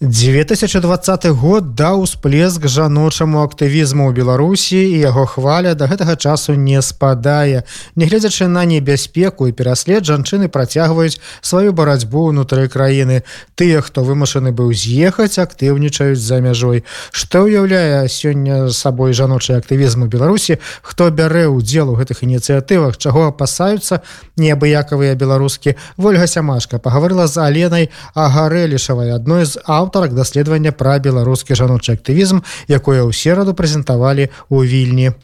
2020 год даў усплеск жаночаму актывізму ў беларусі і яго хваля да гэтага часу не спадае. Нягледзячы на небяспеку і пераслед жанчыны працягваюць сваю барацьбу ўнутры краіны. Тыя хто вымушаны быў з'ехаць актыўнічаюць за мяжой. Што ўяўляе сёння сабой жаночы актывізм у беларусі? Хто бярэ ўдзел у гэтых ініцыятывах? Чаго апасаюцца неабыякавыя беларускі? Ольга сямашка пагаварыла з аленай агарэлішавай адной з аўтар аўтарак даследавання пра беларускі жаночы актывізм якое ў сераду прэзентавалі ў вільні.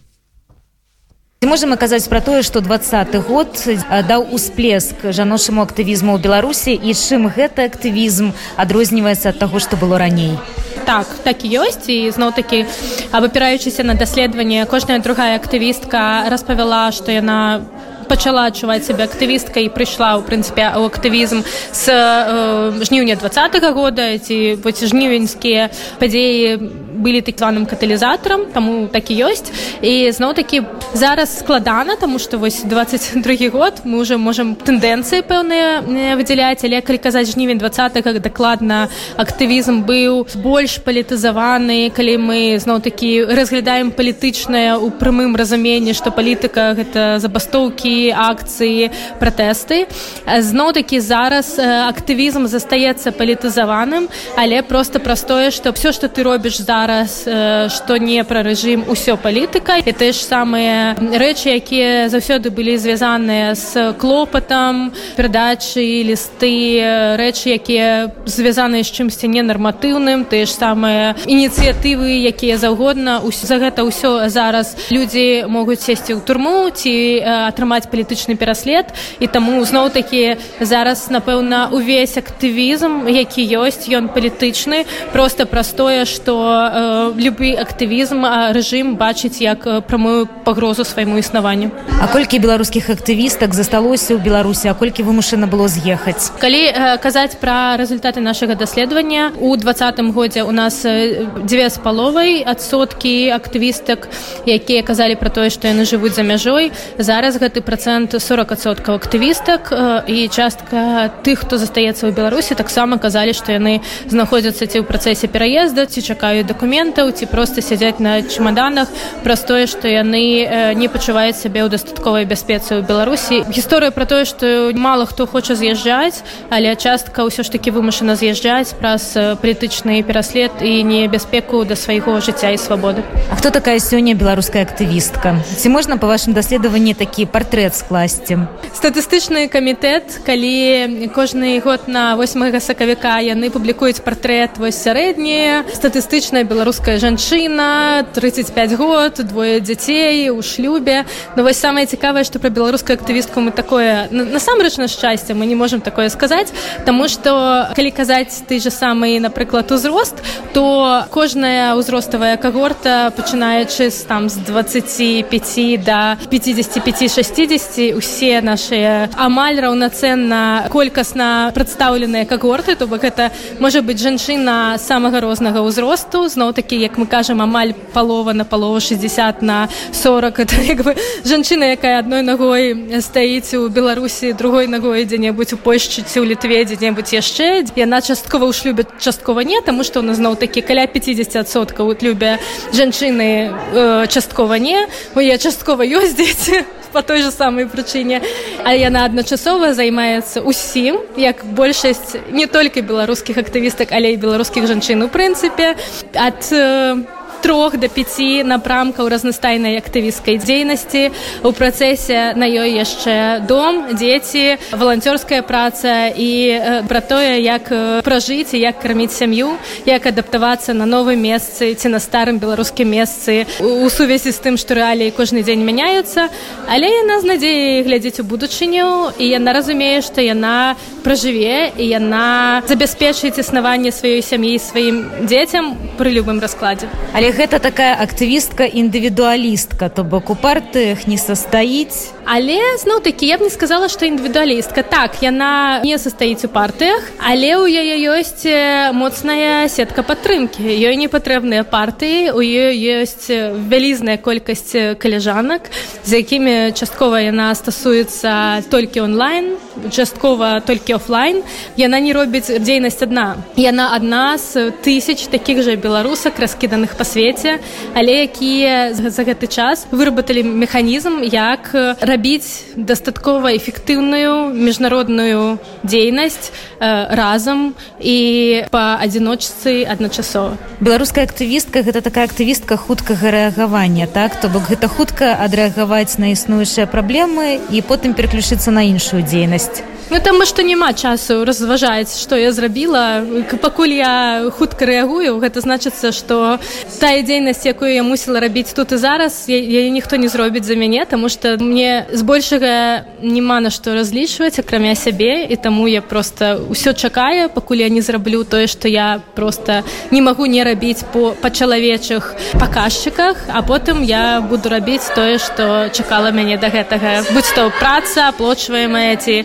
Можем казаць пра тое што двадцаты год даў усплеск жаночаму актывізму ў беларусі і чым гэты актывізм адрозніваецца ад таго што было раней? Так так і ёсць. І зноў такі абапіраючыся на даследаванне кожная другая актывістка распавяла што яна пачала адчуваць сябе актывісткай і прыйшла ў прынцыпе ў актывізм з э, жніўня два года ці вось жнівеньскія падзеі былі так званым каталізатарам таму так і ёсць і зноў такі зараз складана тому что вось 22 год мы уже можем тэндэнцыі пэўныя выдзяляць але калі казаць жнівень два как дакладна актывізм быў больш палітызаваны калі мы зноў такі разглядаем палітычнае у прямым разуменні што палітыка гэта забастоўкі акцыі пратэсты зноў такі зараз актывізм застаецца палітызаваным але просто простое что все что ты робіш зараз что не пра рэжым усё палітыка і ты ж самыя рэчы якія заўсёды былі звязаныя з клопатам перадачы лісты рэчы якія звязаныя з чымсьці ненарматыўным ты ж самыя ініцыятывы якія заўгодна. За гэта ўсё зараз людзі могуць сесці ў турму ці атрымаць адбываць палітычны пераслед. І таму зноў такі зараз напэўна увесь актывізм які ёсць ён палітычны. Просто простое что э, любы актывізм рэжым бачыць як прамую пагрозу свайму існаванню А колькі беларускіх актывістак засталося ў беларусі а колькі вымушана было з'ехаць? Калі казаць пра результаты нашага даследавання у двадцатым годзе у нас дзве з паловай адсоткі актывістак якія казалі пра тое што яны жывуць за мяжой. Зараз гэты працэс процент 40соткаў актывістак і частка тых хто застаецца ў беларусі таксама казалі што яны знаходзяцца ці ў працэсе пераезда ці чакаюць дакументаў ці просто сядзяць на чемаданах праз тое што яны не пачуваюць сябе ў дастатковай бяспецы ў беларусі гісторыя про тое што мало хто хоча з'язджаць але частка ўсё ж таки вымушана з'язджаць праз палітычны пераслед і небяспеку да свайго жыцця і свабоды А хто такая сёння беларуская актывістка ці можна па вашым даследаванні такі партрэт скласці статыстычны камітэт калі кожны год на 8 сакавіка яны публікуюць партрэт вось сярэдняя статыстычная беларуская жанчына 35 год двое дзяцей у шлюбе. Но вось самае цікавае што пра беларускую актывістку мы такое насамрэч на шчасце мы не можемм такое сказаць Таму што калі казаць ты же самы напрыклад узрост то кожная ўзроставая кагорта пачынаючы з там з 25 до 55 60 супольнасці усе нашыя амаль раўнацэнна колькасна прадстаўленыя кагорты то бок гэта можа быць жанчына самага рознага ўзросту зноў такі як мы кажам амаль палова на палову 60 на 40 это як бы жанчына якая адной ногой стаіць у беларусі другой ногой дзе-небудзь у польшчы ці ў літве дзе-небудзь яшчэ яна часткова ў шлюбе часткова не таму што ў нас зноў такі каля 50соткаў любя жанчыны э, часткова не у я часткова ёсць дзеці по той же самой прычыне а яна адначасова займаецца усім як большасць не толькі беларускіх актывістак але і беларускіх жанчын у прынцыпе. Ад э, трох до пяти напрамкаў разнастайнай актывісцкай дзейнасці. У працэсе на ёй яшчэ дом дзеці валанцёрская праца і пра тое як пражыць і як карміць сям'ю як адаптавацца на новым месцы ці на старым беларускім месцы. У сувязі з тым што рэаліі кожны дзень мяняюцца але яна з надзеяй глядзець у будучыню і яна разумее што яна пражыве і яна забяспечыць існаванне сваёй сям'і сваім дзецям пры любым раскладзе. Але гэта такая актывістка індывідуалістка то бок у партыях не састаіць але зноў такі я б не сказала што індывідуалістка. Так яна не састаіць у партыях але ў яе ёсць моцная сетка падтрымкі. Ёй не патрэбныя партыі у ёй ёсць вялізная колькасць каляжанак з якімі часткова яна стасуецца толькі онлайн часткова толькі офлайн. Яна не робіць дзейнасць адна. Яна адна з тысяч таких жа беларусак раскіданых па свеце але якія за гэты час выработалі механізм як рабіць рабіць дастаткова эфектыўную міжнародную дзейнасць э, разам і па адзіночцы адначасова беларуская актывістка гэта такая актывістка хуткага рэагавання так? То бок гэта хутка адрэагаваць на існуючыя праблемы і потым пераключыцца на іншую дзейнасць Ну там што няма часу разважаць што я зрабіла пакуль я хутка рэагую гэта значыцца што тая дзейнасць якую я мусіла рабіць тут і зараз яе ніхто не зробіць за мяне тому что мне збольшага няма на што разлічваць акрамя сябе і таму я просто ўсё чакаю пакуль я не зраблю тое што я просто не магу не рабіць по па чалавечых паказчыках а потым я буду рабіць тое што чакала мяне да гэтага. Будь то праца аплочваемая ці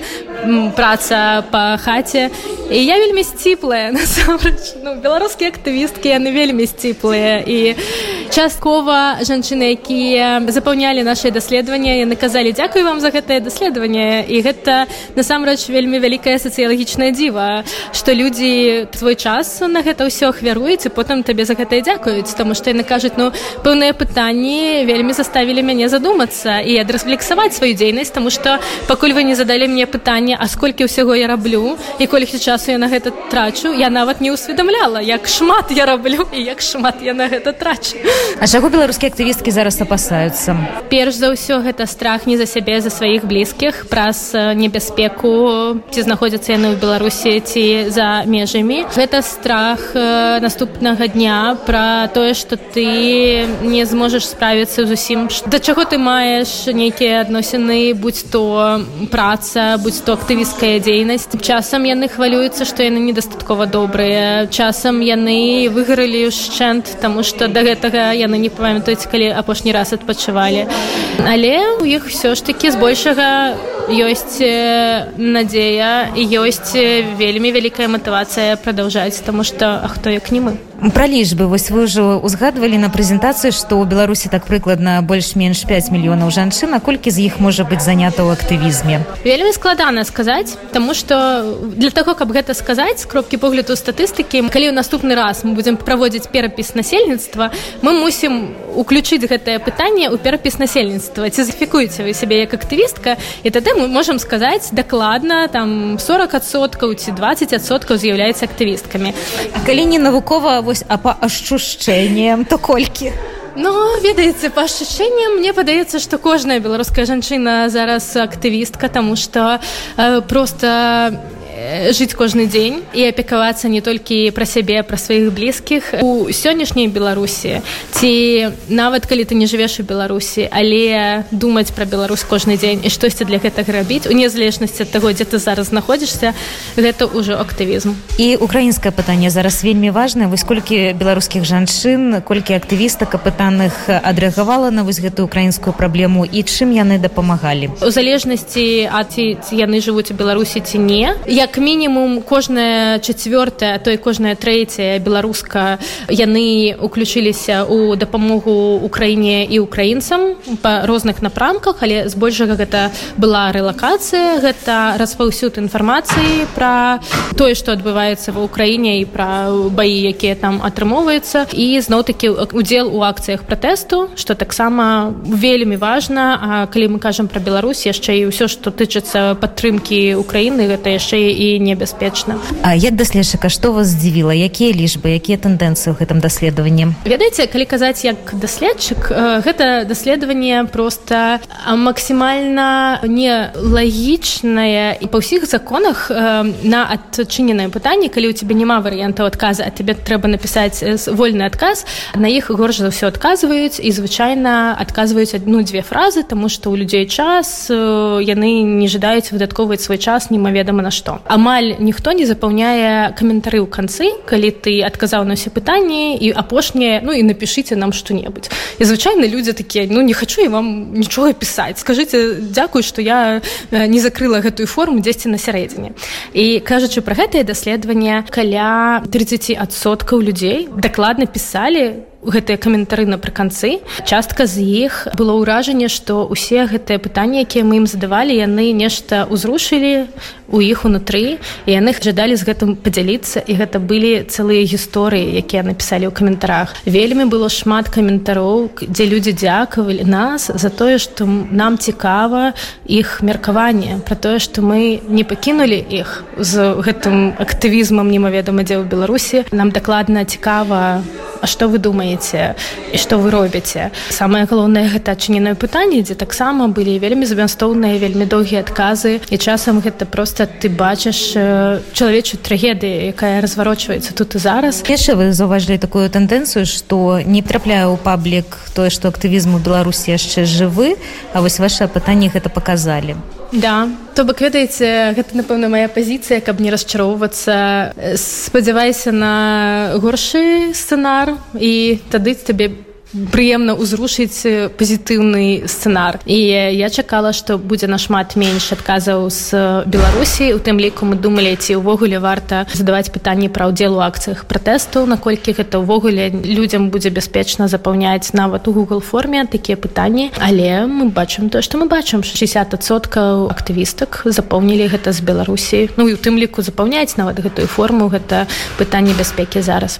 праца па хаце і я вельмі сціплая насамрэч ну, беларускія актывісткі яны вельмі сціплыя і часткова жанчыны якія запаўнялі наши даследаванні яны казалі дзякую вам за гэтае даследаванне і гэта насамрэч вельмі вялікая сацыялагічная дзіва што людзі свой час на гэта ўсё ахвяруюць і потым табе за гэтае дзякуюць таму што яны кажуць ну пэўныя пытанні вельмі заставілі мяне задумацца і адрэфлексаваць сваю дзейнасць тому што пакуль вы не задалі мне пытанне а сколькі ўсяго я раблю і колькі часу я на гэта трачу я нават не ўсведамляла як шмат я раблю і як шмат я на гэта трачу. А чаго беларускія актывісткі зараз апасаюцца перш за ўсё гэта страх не за сябе за сваіх блізкіх праз небяспеку ці знаходзяцца яны ў беларусі ці за межамі гэта страх наступнага дня пра тое што ты не зможаш справіцца зусім да чаго ты маеш нейкія адносіны будь то праца будь то актыв актывісткая дзейнасць часам яны хвалююцца што яны недастаткова добрыя. Часам яны выгарылі ўшчэнт таму што да гэтага яны не памятаюць калі апошні раз адпачывалі. Але у іх все ж такі збольшага ёсць надзея і ёсць вельмі вялікая матывацыя прадаўжаць таму што а хто як не мы пра лічбы. Вось вы ўжо узгадвалі на прэзентацыі што ў беларусі так прыкладна больш-менш 5 мільёнаў жанчын а колькі з іх можа быць занята ў актывізме? Вельмі складана сказаць тому что для того каб гэта сказаць кропкі погляду статыстыкі калі ў наступны раз мы будзем праводзіць перапіс насельніцтва мы мусім уключыць гэтае пытанне ў перапіс насельніцтва ці зафікуеце вы сябе як актывістка і тады мы можемм сказаць дакладна там 40соткаў ці 20соткаў з'яўляецца актывісткамі а калі не навукова вось а па ашчушчэннем то колькі Ну ведаеце па ашчэнням мне падаецца што кожная беларуская жанчына зараз актывістка таму што э, просто жыць кожны дзень і апекавацца не толькі пра сябе пра сваіх блізкіх у сённяшняй беларусі ці нават калі ты не жывеш у беларусі але думаць пра Беларусь кожны дзень і штосьці для гэтага рабіць у незалежнасці ад таго дзе ты зараз знаходзішся гэта ўжо актывізм і украінскае пытанне зараз вельмі важна. Вось колькі беларускіх жанчын колькі актывістак апытаных адрэагавала на вось гэтую украінскую праблему і чым яны дапамагалі? У залежнасці ад ці, ці яны жывуць у беларусі ці не як як мінімум кожная чацвёртая то і кожная трэцяя беларуска яны уключыліся у дапамогу украіне і украінцам па розных напрамках але збольшага гэта была рэлакацыя гэта распаўсюд інфармацыі пра тое што адбываецца ва ўкраіне і пра баі якія там атрымоўваюцца. І зноў-такі удзел у акцыях пратэсту што таксама вельмі важна А калі мы кажам пра Беларусь яшчэ і ўсё што тычыцца падтрымкі Украіны гэта яшчэ і і небяспечна. А як даследчыка што вас здзівіла? Якія лічбы якія тэндэнцыі ў гэтым даследаванні? Ведаеце калі казаць як даследчык гэта даследаванне просто максімальна нелагічнае і па ўсіх законах на адчыненае пытанне калі у тебе няма варыянтаў адказа а тебе трэба напісаць вольны адказ на іх горш за ўсё адказваюць і звычайна адказваюць адну-дзве фразы тому што ў людзей час яны не жадаюць выдаткоўваць свой час немаведама на што амаль ніхто не запаўняе каментары ў канцы калі ты адказаў на ўсе пытанні і апошняе ну і напішыце нам што-небудзь. І звычайна людзі такія ну не хачу я вам нічога пісаць. Скажыце дзякуй што я не закрыла гэтую форму дзесьці на сярэдзіне і кажучы пра гэтае даследаванне каля 30соткаў людзей дакладна пісалі гэтыя каментары напрыканцы. Частка з іх было ўражанне што усе гэтыя пытанні якія мы ім задавалі яны нешта ўзрушылі у іх унутры і яны жадалі з гэтым падзяліцца і гэта былі цэлыя гісторыі якія напісалі ў каментарах. Вельмі было шмат каментароў дзе людзі дзякавалі нас за тое што нам цікава іх меркаванне про тое што мы не пакінулі іх з гэтым актывізмам немаведама дзе ў беларусі. Нам дакладна цікава А што вы думаеце і што вы робіце самае галоўнае гэта адчыненае пытанне дзе таксама былі вельмі змястоўныя вельмі доўгія адказы і часам гэта просто ты бачыш чалавечую трагедыю якая разварочваецца тут і зараз. Яшчэ вы заўважылі такую тэндэнцыю што не трапляе ў паблік тое што актывізм у беларусі яшчэ жывы а вось ваше пытанне гэта паказалі Да то бок ведаеце гэта напэўна моя пазіцыя каб не расчароўвацца. Спадзявайся на горшы сцэнар і тады табе прыемна ўзрушыць пазітыўны сцэнар і я чакала што будзе нашмат менш адказаў з беларусій у тым ліку мы думалі ці ўвогуле варта задаваць пытанні пра ўдзел у акцыях пратэсту наколькі гэта ўвогуле людзям будзе бяспечна запаўняць нават у google форме такія пытанні. Але мы бачым то што мы бачым. 60соткаў актывістак запоўнілі гэта з беларусій ну і у тым ліку запаўняць нават гэтую форму. Гэта пытанне бяспекі зараз